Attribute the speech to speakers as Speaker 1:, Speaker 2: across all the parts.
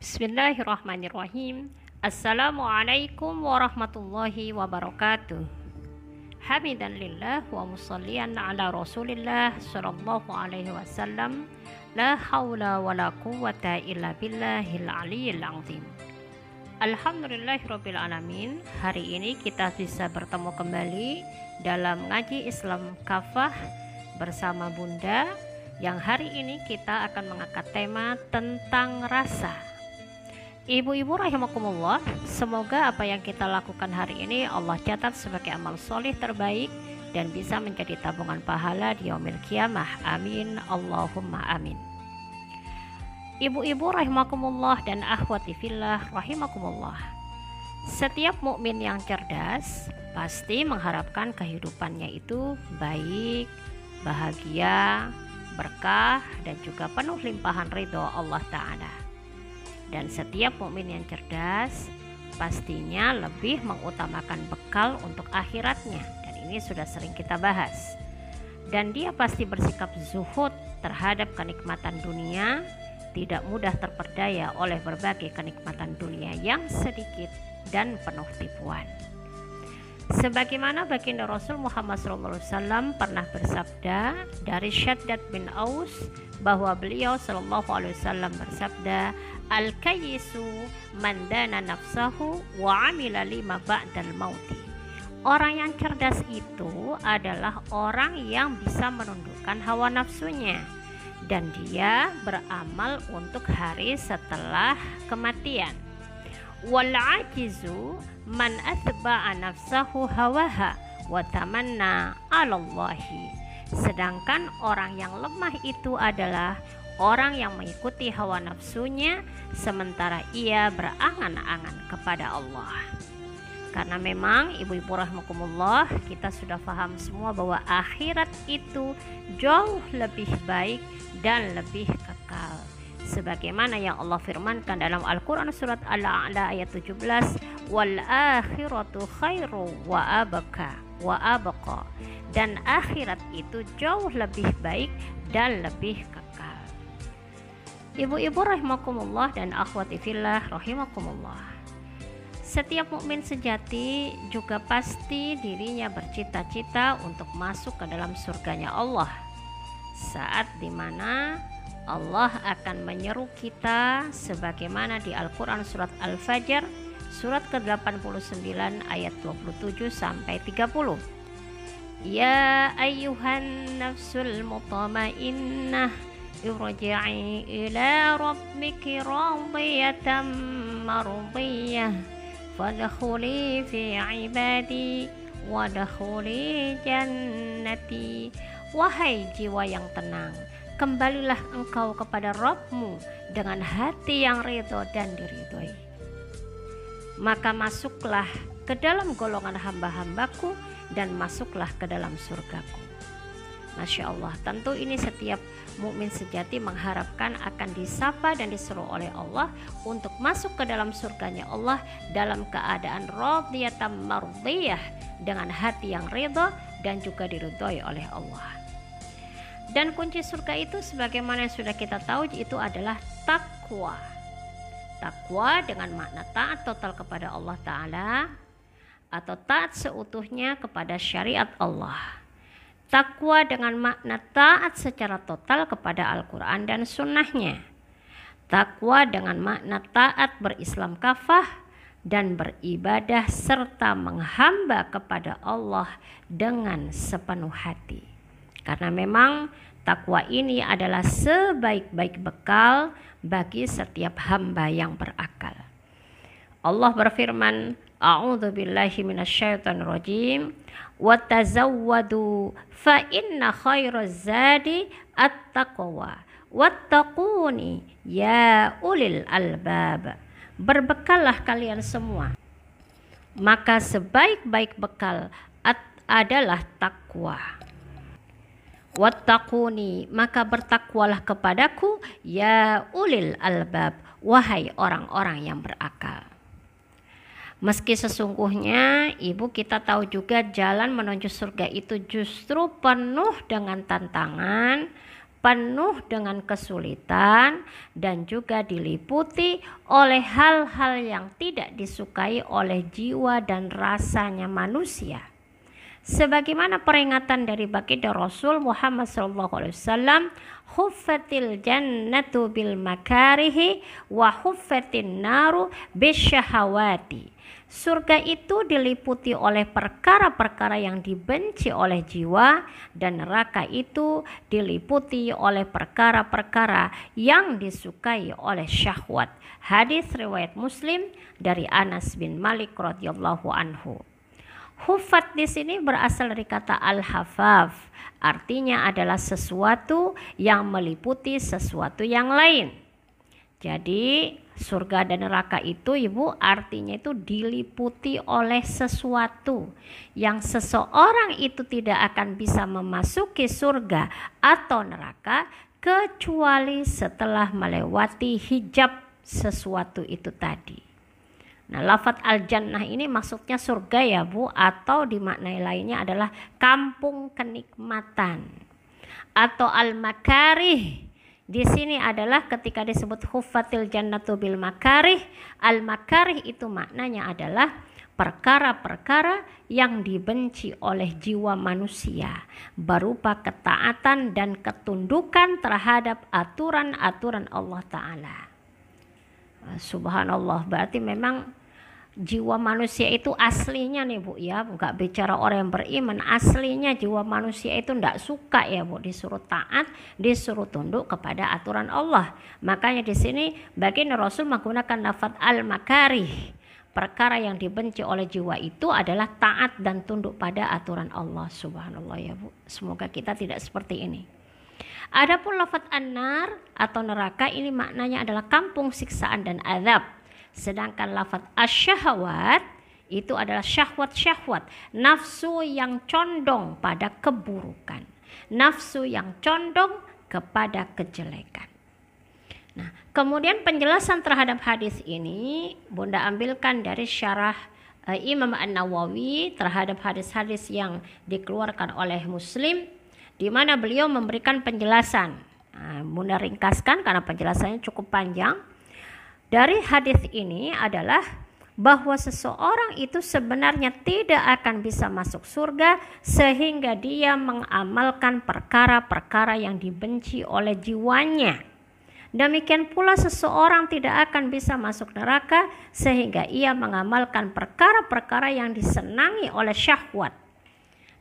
Speaker 1: Bismillahirrahmanirrahim. Assalamualaikum warahmatullahi wabarakatuh. Hamidan lillah wa musallian ala Rasulillah sallallahu alaihi wasallam. La haula wa la quwwata illa billahil aliyyil azim. Alhamdulillahirabbil alamin. Hari ini kita bisa bertemu kembali dalam ngaji Islam kafah bersama Bunda yang hari ini kita akan mengangkat tema tentang rasa Ibu-ibu rahimakumullah, semoga apa yang kita lakukan hari ini Allah catat sebagai amal soleh terbaik dan bisa menjadi tabungan pahala di yaumil kiamah. Amin. Allahumma amin. Ibu-ibu rahimakumullah dan akhwati fillah rahimakumullah. Setiap mukmin yang cerdas pasti mengharapkan kehidupannya itu baik, bahagia, berkah dan juga penuh limpahan ridho Allah taala. Dan setiap mukmin yang cerdas pastinya lebih mengutamakan bekal untuk akhiratnya dan ini sudah sering kita bahas. Dan dia pasti bersikap zuhud terhadap kenikmatan dunia, tidak mudah terperdaya oleh berbagai kenikmatan dunia yang sedikit dan penuh tipuan. Sebagaimana baginda Rasul Muhammad SAW pernah bersabda dari Syaddad bin Aus bahwa beliau Shallallahu Alaihi Wasallam bersabda, al kayisu mandana nafsahu wa amila lima ba'dal mauti. Orang yang cerdas itu adalah orang yang bisa menundukkan hawa nafsunya dan dia beramal untuk hari setelah kematian. Wal ajizu man atba'a nafsahu hawaha wa tamanna 'ala Allahi sedangkan orang yang lemah itu adalah orang yang mengikuti hawa nafsunya sementara ia berangan-angan kepada Allah. Karena memang ibu-ibu rahmakumullah kita sudah paham semua bahwa akhirat itu jauh lebih baik dan lebih kekal. Sebagaimana yang Allah firmankan dalam Al-Quran surat Al-A'la ayat 17 Wal akhiratu khairu wa abaka wa abaka Dan akhirat itu jauh lebih baik dan lebih kekal Ibu-ibu rahimakumullah dan akhwati fillah rahimakumullah. Setiap mukmin sejati juga pasti dirinya bercita-cita untuk masuk ke dalam surganya Allah. Saat di mana Allah akan menyeru kita sebagaimana di Al-Quran surat Al-Fajr surat ke-89 ayat 27 sampai 30. Ya ayuhan nafsul mutmainnah irji'i ila rabbiki radiyatan mardiyah fadkhuli fi ibadi wadkhuli jannati. Wahai jiwa yang tenang kembalilah engkau kepada Robmu dengan hati yang ridho dan diridhoi maka masuklah ke dalam golongan hamba-hambaku dan masuklah ke dalam surgaku Masya Allah, tentu ini setiap mukmin sejati mengharapkan akan disapa dan disuruh oleh Allah untuk masuk ke dalam surganya Allah dalam keadaan radiyatan mardiyah dengan hati yang ridho dan juga diridhoi oleh Allah. Dan kunci surga itu sebagaimana yang sudah kita tahu itu adalah takwa. Takwa dengan makna taat total kepada Allah Ta'ala atau taat seutuhnya kepada syariat Allah. Takwa dengan makna taat secara total kepada Al-Quran dan sunnahnya. Takwa dengan makna taat berislam kafah dan beribadah serta menghamba kepada Allah dengan sepenuh hati. Karena memang takwa ini adalah sebaik-baik bekal bagi setiap hamba yang berakal. Allah berfirman, A'udzu billahi minasyaitonir rajim. Wa tazawwadu fa inna khairaz zadi at-taqwa. Wattaquni ya ulil albab. Berbekallah kalian semua. Maka sebaik-baik bekal adalah takwa wattaquni maka bertakwalah kepadaku ya ulil albab wahai orang-orang yang berakal Meski sesungguhnya ibu kita tahu juga jalan menuju surga itu justru penuh dengan tantangan, penuh dengan kesulitan dan juga diliputi oleh hal-hal yang tidak disukai oleh jiwa dan rasanya manusia. Sebagaimana peringatan dari baginda Rasul Muhammad SAW, huffatil jannatu bil makarihi wa huffatin naru bisyahawati Surga itu diliputi oleh perkara-perkara yang dibenci oleh jiwa dan neraka itu diliputi oleh perkara-perkara yang disukai oleh syahwat. Hadis riwayat Muslim dari Anas bin Malik radhiyallahu anhu. Hufat di sini berasal dari kata al-hafaf, artinya adalah sesuatu yang meliputi sesuatu yang lain. Jadi surga dan neraka itu ibu artinya itu diliputi oleh sesuatu yang seseorang itu tidak akan bisa memasuki surga atau neraka kecuali setelah melewati hijab sesuatu itu tadi. Nah, lafat al-jannah ini maksudnya surga ya Bu atau dimaknai lainnya adalah kampung kenikmatan atau al-makarih di sini adalah ketika disebut hufatil jannatu bil makarih, al makarih itu maknanya adalah perkara-perkara yang dibenci oleh jiwa manusia berupa ketaatan dan ketundukan terhadap aturan-aturan Allah taala. Subhanallah berarti memang jiwa manusia itu aslinya nih bu. Ya nggak bicara orang yang beriman aslinya jiwa manusia itu nggak suka ya bu. Disuruh taat disuruh tunduk kepada aturan Allah. Makanya di sini baginda Rasul menggunakan lafaz al makarih perkara yang dibenci oleh jiwa itu adalah taat dan tunduk pada aturan Allah. Subhanallah ya bu. Semoga kita tidak seperti ini. Adapun lafaz an-nar atau neraka ini maknanya adalah kampung siksaan dan azab Sedangkan lafaz asyahwat itu adalah syahwat-syahwat, nafsu yang condong pada keburukan, nafsu yang condong kepada kejelekan. Nah, kemudian penjelasan terhadap hadis ini Bunda ambilkan dari syarah uh, Imam An-Nawawi terhadap hadis-hadis yang dikeluarkan oleh Muslim di mana beliau memberikan penjelasan. Nah, Bunda ringkaskan karena penjelasannya cukup panjang dari hadis ini adalah bahwa seseorang itu sebenarnya tidak akan bisa masuk surga sehingga dia mengamalkan perkara-perkara yang dibenci oleh jiwanya. Demikian pula seseorang tidak akan bisa masuk neraka sehingga ia mengamalkan perkara-perkara yang disenangi oleh syahwat.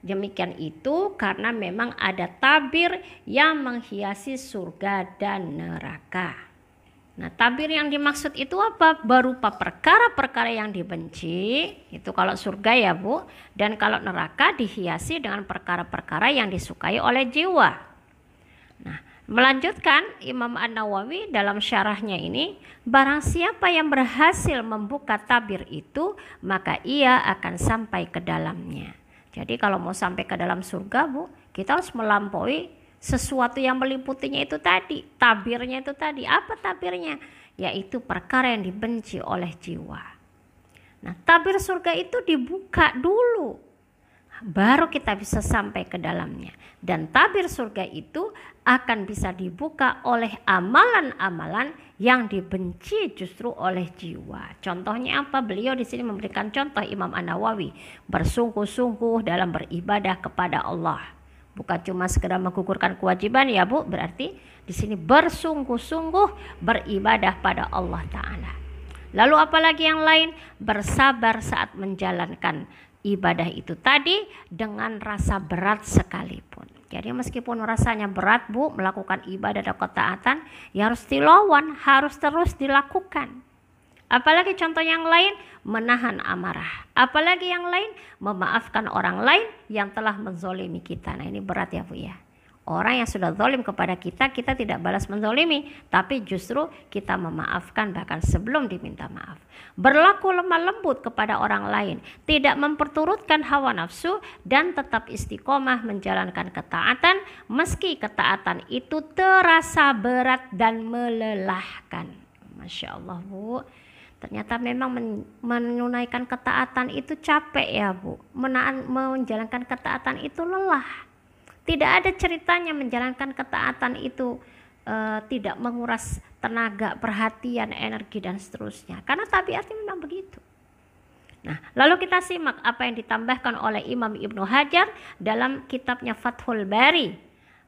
Speaker 1: Demikian itu karena memang ada tabir yang menghiasi surga dan neraka. Nah, tabir yang dimaksud itu apa? Berupa perkara-perkara yang dibenci, itu kalau surga ya Bu, dan kalau neraka dihiasi dengan perkara-perkara yang disukai oleh jiwa. Nah, melanjutkan Imam An-Nawawi dalam syarahnya ini, barang siapa yang berhasil membuka tabir itu, maka ia akan sampai ke dalamnya. Jadi kalau mau sampai ke dalam surga Bu, kita harus melampaui sesuatu yang meliputinya itu tadi, tabirnya itu tadi. Apa tabirnya? Yaitu perkara yang dibenci oleh jiwa. Nah, tabir surga itu dibuka dulu. Baru kita bisa sampai ke dalamnya. Dan tabir surga itu akan bisa dibuka oleh amalan-amalan yang dibenci justru oleh jiwa. Contohnya apa? Beliau di sini memberikan contoh Imam An-Nawawi bersungguh-sungguh dalam beribadah kepada Allah bukan cuma sekedar menggugurkan kewajiban ya Bu, berarti di sini bersungguh-sungguh beribadah pada Allah taala. Lalu apalagi yang lain? Bersabar saat menjalankan ibadah itu tadi dengan rasa berat sekalipun. Jadi meskipun rasanya berat Bu melakukan ibadah dan ketaatan, ya harus dilawan, harus terus dilakukan. Apalagi contoh yang lain, menahan amarah. Apalagi yang lain, memaafkan orang lain yang telah menzolimi kita. Nah ini berat ya Bu ya. Orang yang sudah zolim kepada kita, kita tidak balas menzolimi, tapi justru kita memaafkan bahkan sebelum diminta maaf. Berlaku lemah lembut kepada orang lain, tidak memperturutkan hawa nafsu, dan tetap istiqomah menjalankan ketaatan, meski ketaatan itu terasa berat dan melelahkan. Masya Allah Bu. Ternyata memang menunaikan ketaatan itu capek ya Bu. Menaan, menjalankan ketaatan itu lelah. Tidak ada ceritanya menjalankan ketaatan itu uh, tidak menguras tenaga, perhatian, energi dan seterusnya. Karena tabiatnya memang begitu. Nah, lalu kita simak apa yang ditambahkan oleh Imam Ibnu Hajar dalam kitabnya Fathul Bari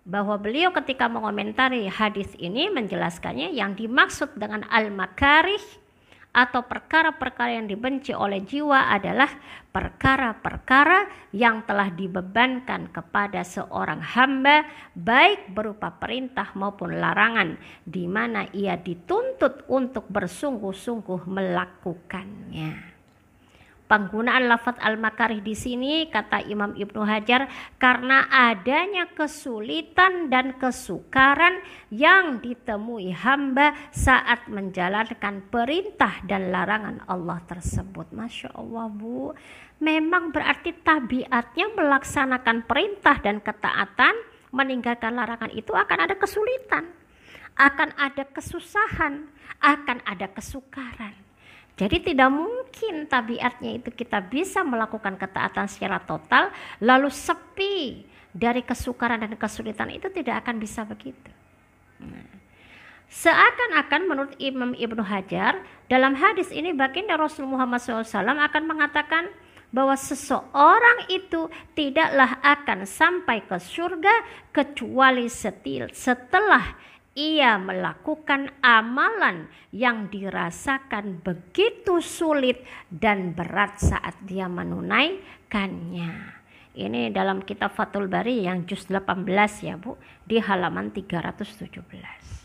Speaker 1: bahwa beliau ketika mengomentari hadis ini menjelaskannya yang dimaksud dengan al-makarih atau perkara-perkara yang dibenci oleh jiwa adalah perkara-perkara yang telah dibebankan kepada seorang hamba baik berupa perintah maupun larangan di mana ia dituntut untuk bersungguh-sungguh melakukannya. Penggunaan lafaz al-makarih di sini kata Imam Ibnu Hajar karena adanya kesulitan dan kesukaran yang ditemui hamba saat menjalankan perintah dan larangan Allah tersebut. Masya Allah Bu, memang berarti tabiatnya melaksanakan perintah dan ketaatan, meninggalkan larangan itu akan ada kesulitan, akan ada kesusahan, akan ada kesukaran. Jadi tidak mungkin tabiatnya itu kita bisa melakukan ketaatan secara total lalu sepi dari kesukaran dan kesulitan itu tidak akan bisa begitu. Nah, seakan-akan menurut Imam Ibnu Hajar dalam hadis ini baginda Rasul Muhammad SAW akan mengatakan bahwa seseorang itu tidaklah akan sampai ke surga kecuali setelah ia melakukan amalan yang dirasakan begitu sulit dan berat saat dia menunaikannya. Ini dalam kitab Fathul Bari yang juz 18 ya Bu, di halaman 317.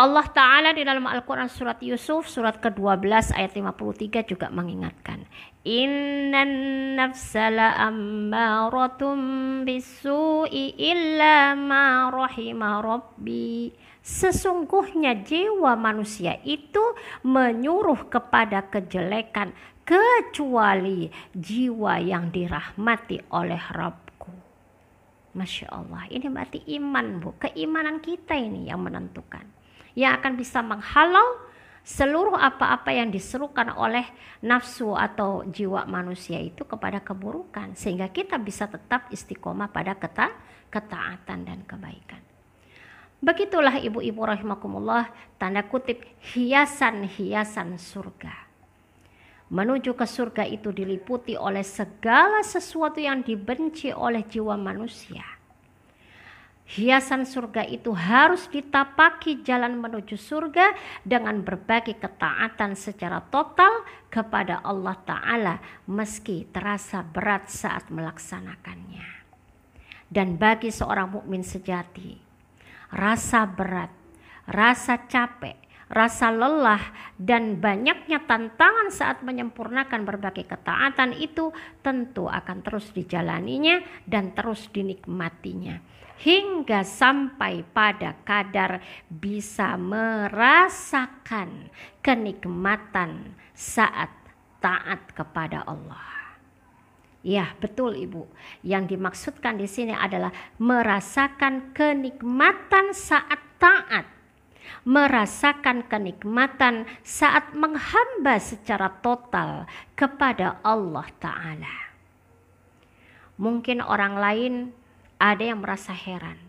Speaker 1: Allah Ta'ala di dalam Al-Quran surat Yusuf surat ke-12 ayat 53 juga mengingatkan. Innan nafsala ammaratum bisu'i illa ma rahima rabbi. Sesungguhnya jiwa manusia itu menyuruh kepada kejelekan kecuali jiwa yang dirahmati oleh Rabbku. Masya Allah, ini berarti iman bu, keimanan kita ini yang menentukan yang akan bisa menghalau seluruh apa-apa yang diserukan oleh nafsu atau jiwa manusia itu kepada keburukan sehingga kita bisa tetap istiqomah pada keta ketaatan dan kebaikan. Begitulah ibu-ibu rahimakumullah tanda kutip hiasan-hiasan surga. Menuju ke surga itu diliputi oleh segala sesuatu yang dibenci oleh jiwa manusia Hiasan surga itu harus ditapaki jalan menuju surga dengan berbagai ketaatan secara total kepada Allah Ta'ala meski terasa berat saat melaksanakannya. Dan bagi seorang mukmin sejati, rasa berat, rasa capek, rasa lelah dan banyaknya tantangan saat menyempurnakan berbagai ketaatan itu tentu akan terus dijalaninya dan terus dinikmatinya hingga sampai pada kadar bisa merasakan kenikmatan saat taat kepada Allah. Ya, betul Ibu. Yang dimaksudkan di sini adalah merasakan kenikmatan saat taat. Merasakan kenikmatan saat menghamba secara total kepada Allah Ta'ala. Mungkin orang lain ada yang merasa heran,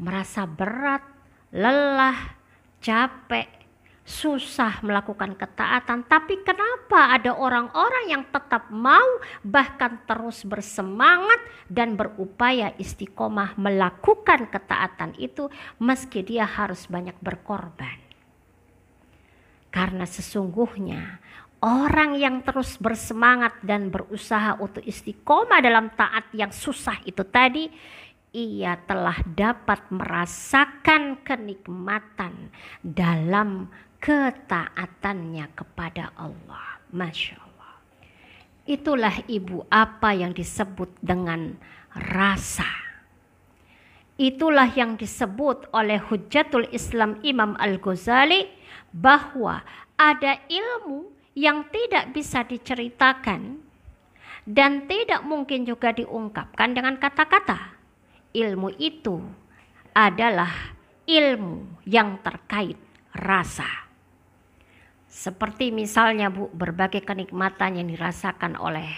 Speaker 1: merasa berat, lelah, capek, susah melakukan ketaatan. Tapi kenapa ada orang-orang yang tetap mau bahkan terus bersemangat dan berupaya istiqomah melakukan ketaatan itu meski dia harus banyak berkorban? Karena sesungguhnya Orang yang terus bersemangat dan berusaha untuk istiqomah dalam taat yang susah itu tadi, ia telah dapat merasakan kenikmatan dalam ketaatannya kepada Allah. Masya Allah. Itulah ibu apa yang disebut dengan rasa. Itulah yang disebut oleh Hujatul Islam Imam Al-Ghazali bahwa ada ilmu yang tidak bisa diceritakan dan tidak mungkin juga diungkapkan dengan kata-kata. Ilmu itu adalah ilmu yang terkait rasa. Seperti misalnya Bu, berbagai kenikmatan yang dirasakan oleh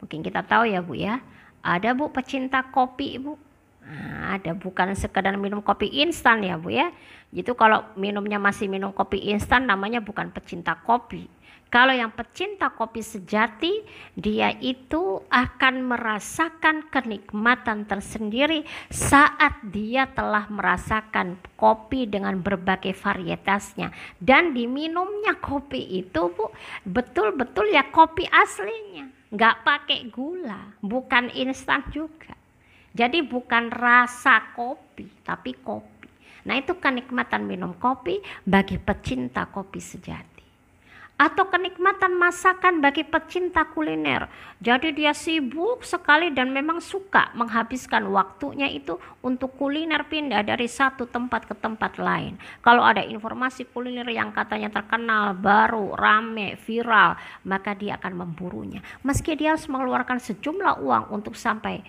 Speaker 1: mungkin kita tahu ya Bu ya, Ada Bu pecinta kopi Bu. Nah, ada bukan sekedar minum kopi instan ya Bu ya. Itu kalau minumnya masih minum kopi instan namanya bukan pecinta kopi. Kalau yang pecinta kopi sejati, dia itu akan merasakan kenikmatan tersendiri saat dia telah merasakan kopi dengan berbagai varietasnya. Dan diminumnya kopi itu, Bu, betul-betul ya kopi aslinya. Nggak pakai gula, bukan instan juga. Jadi bukan rasa kopi, tapi kopi. Nah itu kenikmatan minum kopi bagi pecinta kopi sejati atau kenikmatan masakan bagi pecinta kuliner. Jadi dia sibuk sekali dan memang suka menghabiskan waktunya itu untuk kuliner pindah dari satu tempat ke tempat lain. Kalau ada informasi kuliner yang katanya terkenal, baru, rame, viral, maka dia akan memburunya. Meski dia harus mengeluarkan sejumlah uang untuk sampai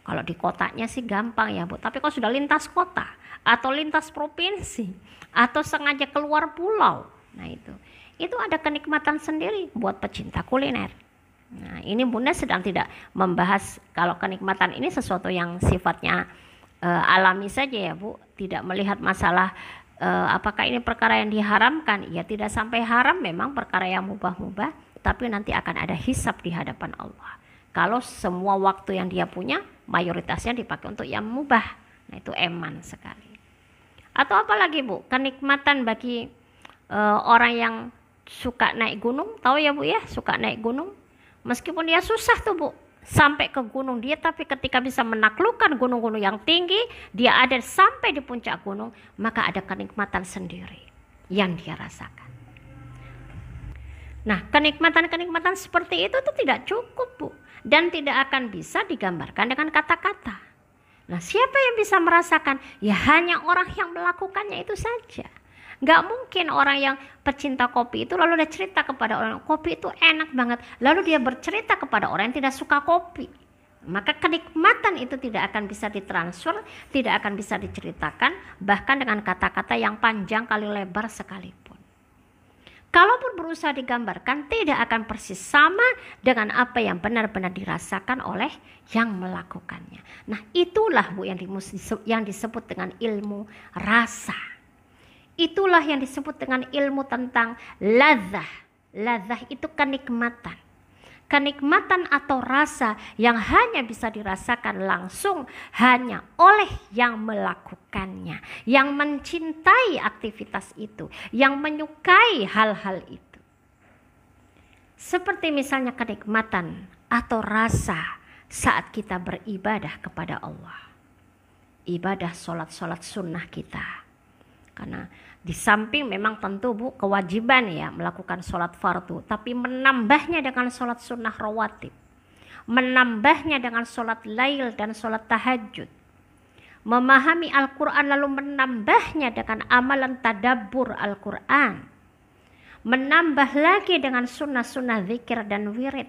Speaker 1: kalau di kotanya sih gampang ya Bu, tapi kalau sudah lintas kota atau lintas provinsi atau sengaja keluar pulau, nah itu itu ada kenikmatan sendiri buat pecinta kuliner. Nah, ini Bunda sedang tidak membahas kalau kenikmatan ini sesuatu yang sifatnya uh, alami saja ya Bu, tidak melihat masalah uh, apakah ini perkara yang diharamkan. Ya tidak sampai haram memang perkara yang mubah-mubah, tapi nanti akan ada hisap di hadapan Allah. Kalau semua waktu yang dia punya mayoritasnya dipakai untuk yang mubah. Nah, itu eman sekali. Atau apa lagi Bu? Kenikmatan bagi uh, orang yang suka naik gunung, tahu ya Bu ya, suka naik gunung. Meskipun dia susah tuh Bu, sampai ke gunung dia tapi ketika bisa menaklukkan gunung-gunung yang tinggi, dia ada sampai di puncak gunung, maka ada kenikmatan sendiri yang dia rasakan. Nah, kenikmatan-kenikmatan seperti itu tuh tidak cukup, Bu, dan tidak akan bisa digambarkan dengan kata-kata. Nah, siapa yang bisa merasakan? Ya hanya orang yang melakukannya itu saja. Nggak mungkin orang yang pecinta kopi itu lalu dia cerita kepada orang kopi itu enak banget. Lalu dia bercerita kepada orang yang tidak suka kopi. Maka kenikmatan itu tidak akan bisa ditransfer, tidak akan bisa diceritakan, bahkan dengan kata-kata yang panjang kali lebar sekalipun. Kalaupun berusaha digambarkan, tidak akan persis sama dengan apa yang benar-benar dirasakan oleh yang melakukannya. Nah, itulah Bu yang disebut dengan ilmu rasa. Itulah yang disebut dengan ilmu tentang lazah. Lazah itu kenikmatan. Kenikmatan atau rasa yang hanya bisa dirasakan langsung hanya oleh yang melakukannya, yang mencintai aktivitas itu, yang menyukai hal-hal itu. Seperti misalnya kenikmatan atau rasa saat kita beribadah kepada Allah. Ibadah sholat-sholat sunnah kita. Karena di samping memang tentu Bu kewajiban ya melakukan sholat fardu, tapi menambahnya dengan sholat sunnah rawatib, menambahnya dengan sholat lail dan sholat tahajud, memahami Al-Quran lalu menambahnya dengan amalan tadabbur Al-Quran, menambah lagi dengan sunnah-sunnah zikir dan wirid,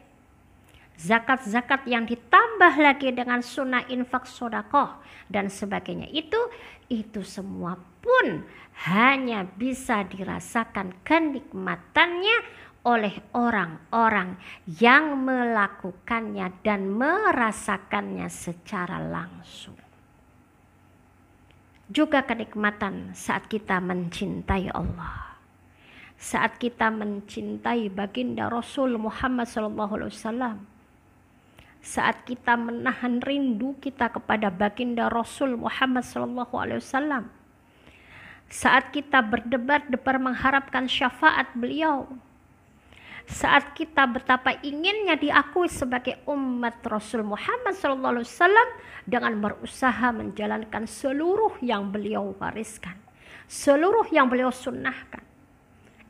Speaker 1: zakat-zakat yang ditambah lagi dengan sunnah infak sodakoh dan sebagainya. Itu itu semua pun hanya bisa dirasakan kenikmatannya oleh orang-orang yang melakukannya dan merasakannya secara langsung. Juga kenikmatan saat kita mencintai Allah. Saat kita mencintai baginda Rasul Muhammad SAW saat kita menahan rindu kita kepada baginda Rasul Muhammad wasallam. Saat kita berdebar-debar mengharapkan syafaat beliau. Saat kita betapa inginnya diakui sebagai umat Rasul Muhammad wasallam dengan berusaha menjalankan seluruh yang beliau wariskan, seluruh yang beliau sunnahkan.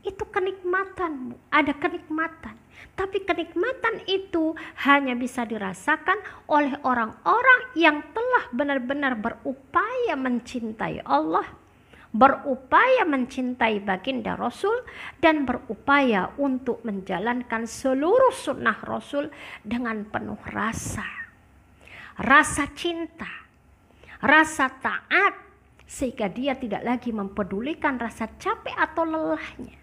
Speaker 1: Itu kenikmatan, ada kenikmatan tapi kenikmatan itu hanya bisa dirasakan oleh orang-orang yang telah benar-benar berupaya mencintai Allah, berupaya mencintai baginda Rasul, dan berupaya untuk menjalankan seluruh sunnah Rasul dengan penuh rasa. Rasa cinta, rasa taat, sehingga dia tidak lagi mempedulikan rasa capek atau lelahnya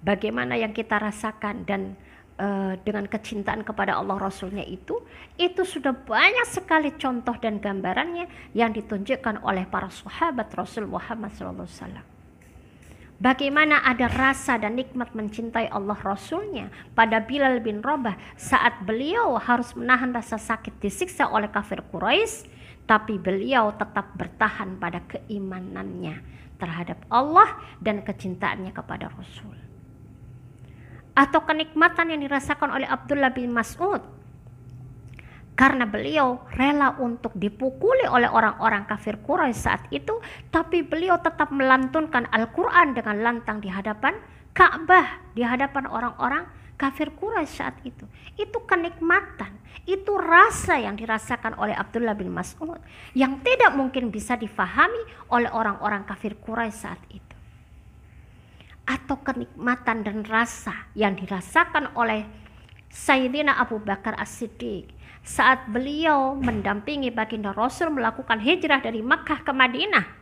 Speaker 1: bagaimana yang kita rasakan dan uh, dengan kecintaan kepada Allah Rasulnya itu itu sudah banyak sekali contoh dan gambarannya yang ditunjukkan oleh para sahabat Rasul Muhammad SAW. Bagaimana ada rasa dan nikmat mencintai Allah Rasulnya pada Bilal bin Rabah saat beliau harus menahan rasa sakit disiksa oleh kafir Quraisy, tapi beliau tetap bertahan pada keimanannya terhadap Allah dan kecintaannya kepada Rasul atau kenikmatan yang dirasakan oleh Abdullah bin Mas'ud. Karena beliau rela untuk dipukuli oleh orang-orang kafir Quraisy saat itu tapi beliau tetap melantunkan Al-Qur'an dengan lantang di hadapan Ka'bah di hadapan orang-orang kafir Quraisy saat itu. Itu kenikmatan itu rasa yang dirasakan oleh Abdullah bin Mas'ud yang tidak mungkin bisa difahami oleh orang-orang kafir Quraisy saat itu atau kenikmatan dan rasa yang dirasakan oleh Sayyidina Abu Bakar As-Siddiq saat beliau mendampingi baginda Rasul melakukan hijrah dari Makkah ke Madinah.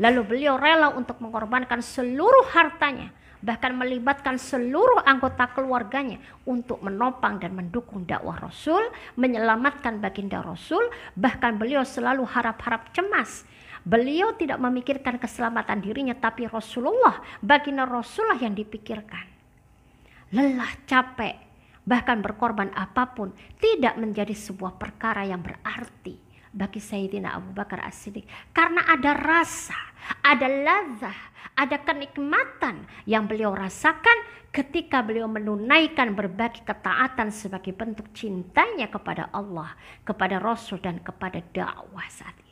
Speaker 1: Lalu beliau rela untuk mengorbankan seluruh hartanya, bahkan melibatkan seluruh anggota keluarganya untuk menopang dan mendukung dakwah Rasul, menyelamatkan baginda Rasul, bahkan beliau selalu harap-harap cemas Beliau tidak memikirkan keselamatan dirinya tapi Rasulullah, baginda Rasulullah yang dipikirkan. Lelah, capek, bahkan berkorban apa pun tidak menjadi sebuah perkara yang berarti bagi Sayyidina Abu Bakar As-Siddiq karena ada rasa, ada lazah, ada kenikmatan yang beliau rasakan ketika beliau menunaikan berbagai ketaatan sebagai bentuk cintanya kepada Allah, kepada Rasul dan kepada dakwah saat itu.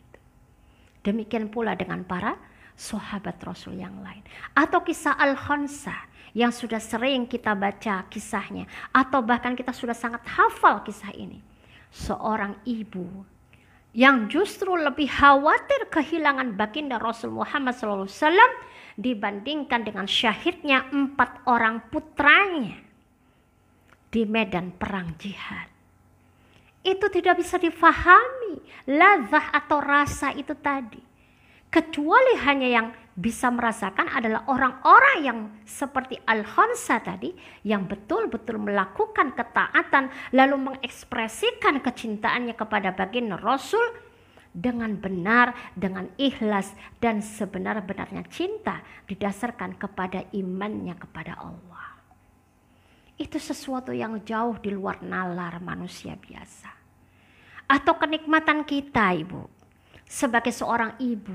Speaker 1: Demikian pula dengan para sahabat Rasul yang lain. Atau kisah Al-Khansa yang sudah sering kita baca kisahnya. Atau bahkan kita sudah sangat hafal kisah ini. Seorang ibu yang justru lebih khawatir kehilangan baginda Rasul Muhammad SAW dibandingkan dengan syahidnya empat orang putranya di medan perang jihad itu tidak bisa difahami lazah atau rasa itu tadi. Kecuali hanya yang bisa merasakan adalah orang-orang yang seperti Al-Khansa tadi yang betul-betul melakukan ketaatan lalu mengekspresikan kecintaannya kepada baginda Rasul dengan benar, dengan ikhlas dan sebenar-benarnya cinta didasarkan kepada imannya kepada Allah. Itu sesuatu yang jauh di luar nalar manusia biasa atau kenikmatan kita, Ibu, sebagai seorang ibu,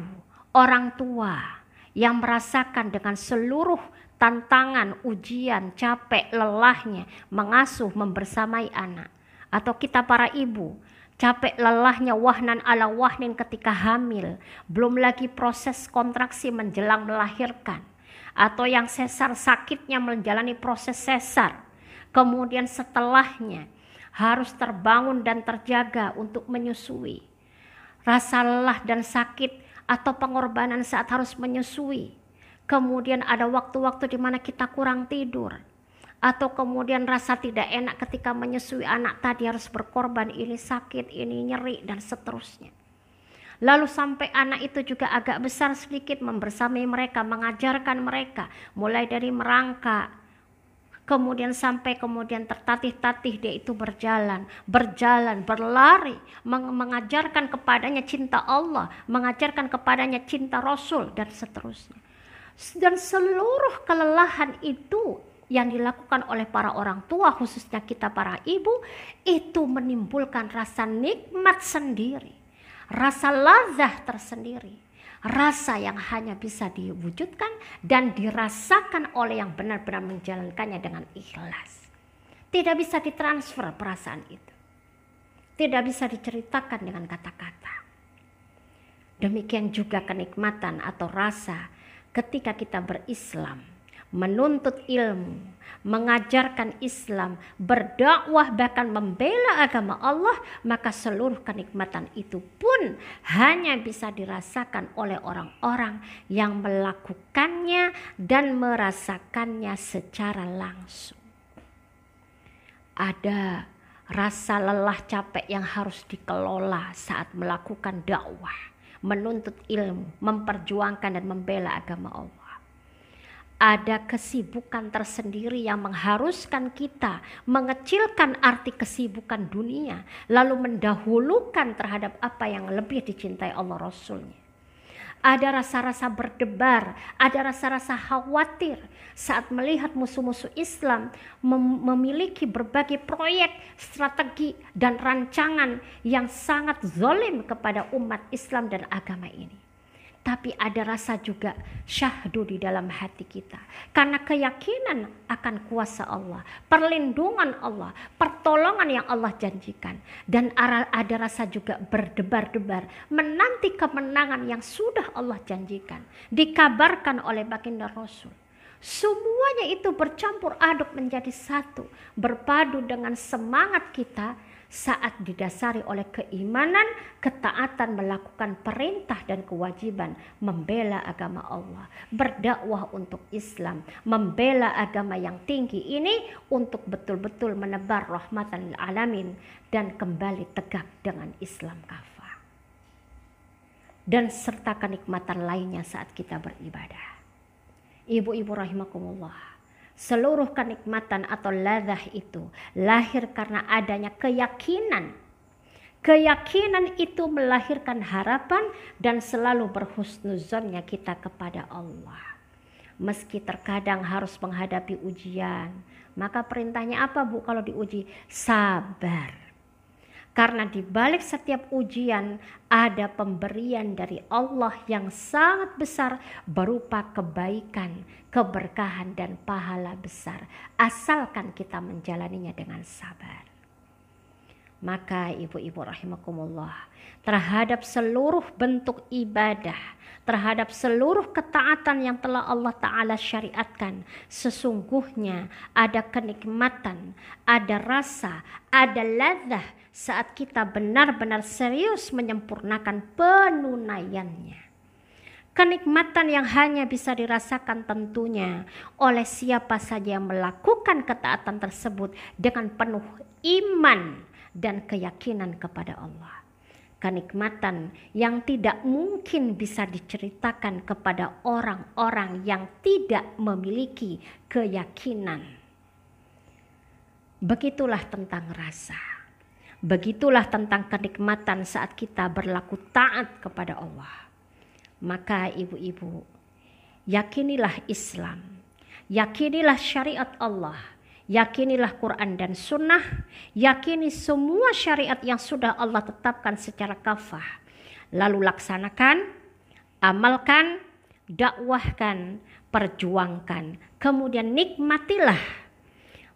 Speaker 1: orang tua yang merasakan dengan seluruh tantangan, ujian, capek, lelahnya mengasuh, membersamai anak, atau kita para ibu capek lelahnya wahnan ala wahnin ketika hamil, belum lagi proses kontraksi menjelang melahirkan, atau yang sesar sakitnya menjalani proses sesar, kemudian setelahnya harus terbangun dan terjaga untuk menyusui. Rasa lelah dan sakit atau pengorbanan saat harus menyusui. Kemudian ada waktu-waktu di mana kita kurang tidur. Atau kemudian rasa tidak enak ketika menyusui anak tadi harus berkorban. Ini sakit, ini nyeri dan seterusnya. Lalu sampai anak itu juga agak besar sedikit membersamai mereka, mengajarkan mereka. Mulai dari merangkak, kemudian sampai kemudian tertatih-tatih dia itu berjalan, berjalan, berlari, meng mengajarkan kepadanya cinta Allah, mengajarkan kepadanya cinta Rasul dan seterusnya. Dan seluruh kelelahan itu yang dilakukan oleh para orang tua khususnya kita para ibu itu menimbulkan rasa nikmat sendiri, rasa lazah tersendiri rasa yang hanya bisa diwujudkan dan dirasakan oleh yang benar-benar menjalankannya dengan ikhlas. Tidak bisa ditransfer perasaan itu. Tidak bisa diceritakan dengan kata-kata. Demikian juga kenikmatan atau rasa ketika kita berislam menuntut ilmu, mengajarkan Islam, berdakwah bahkan membela agama Allah, maka seluruh kenikmatan itu pun hanya bisa dirasakan oleh orang-orang yang melakukannya dan merasakannya secara langsung. Ada rasa lelah capek yang harus dikelola saat melakukan dakwah, menuntut ilmu, memperjuangkan dan membela agama Allah ada kesibukan tersendiri yang mengharuskan kita mengecilkan arti kesibukan dunia, lalu mendahulukan terhadap apa yang lebih dicintai Allah Rasulnya. Ada rasa-rasa berdebar, ada rasa-rasa khawatir saat melihat musuh-musuh Islam mem memiliki berbagai proyek, strategi, dan rancangan yang sangat zolim kepada umat Islam dan agama ini tapi ada rasa juga syahdu di dalam hati kita. Karena keyakinan akan kuasa Allah, perlindungan Allah, pertolongan yang Allah janjikan. Dan ada rasa juga berdebar-debar menanti kemenangan yang sudah Allah janjikan, dikabarkan oleh baginda Rasul. Semuanya itu bercampur aduk menjadi satu, berpadu dengan semangat kita saat didasari oleh keimanan, ketaatan melakukan perintah dan kewajiban, membela agama Allah, berdakwah untuk Islam, membela agama yang tinggi ini untuk betul-betul menebar rahmatan alamin dan kembali tegak dengan Islam kafah. Dan serta kenikmatan lainnya saat kita beribadah. Ibu-ibu rahimakumullah seluruh kenikmatan atau ladah itu lahir karena adanya keyakinan. Keyakinan itu melahirkan harapan dan selalu berhusnuzonnya kita kepada Allah. Meski terkadang harus menghadapi ujian, maka perintahnya apa Bu kalau diuji? Sabar. Karena di balik setiap ujian ada pemberian dari Allah yang sangat besar berupa kebaikan, keberkahan dan pahala besar asalkan kita menjalaninya dengan sabar. Maka ibu-ibu rahimakumullah terhadap seluruh bentuk ibadah, terhadap seluruh ketaatan yang telah Allah Ta'ala syariatkan. Sesungguhnya ada kenikmatan, ada rasa, ada ladah saat kita benar-benar serius menyempurnakan penunaiannya. Kenikmatan yang hanya bisa dirasakan tentunya oleh siapa saja yang melakukan ketaatan tersebut dengan penuh iman dan keyakinan kepada Allah. Kenikmatan yang tidak mungkin bisa diceritakan kepada orang-orang yang tidak memiliki keyakinan. Begitulah tentang rasa. Begitulah tentang kenikmatan saat kita berlaku taat kepada Allah. Maka ibu-ibu, yakinilah Islam, yakinilah syariat Allah, yakinilah Quran dan Sunnah, yakini semua syariat yang sudah Allah tetapkan secara kafah. Lalu laksanakan, amalkan, dakwahkan, perjuangkan, kemudian nikmatilah.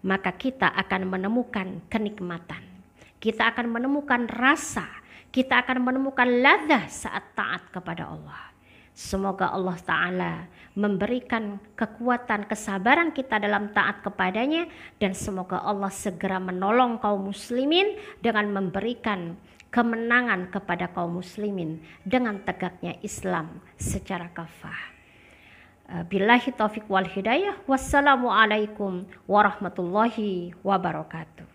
Speaker 1: Maka kita akan menemukan kenikmatan. Kita akan menemukan rasa, kita akan menemukan ladha saat taat kepada Allah. Semoga Allah Ta'ala memberikan kekuatan kesabaran kita dalam taat kepadanya dan semoga Allah segera menolong kaum muslimin dengan memberikan kemenangan kepada kaum muslimin dengan tegaknya Islam secara kafah. Eh, billahi taufiq wal hidayah. Wassalamualaikum warahmatullahi wabarakatuh.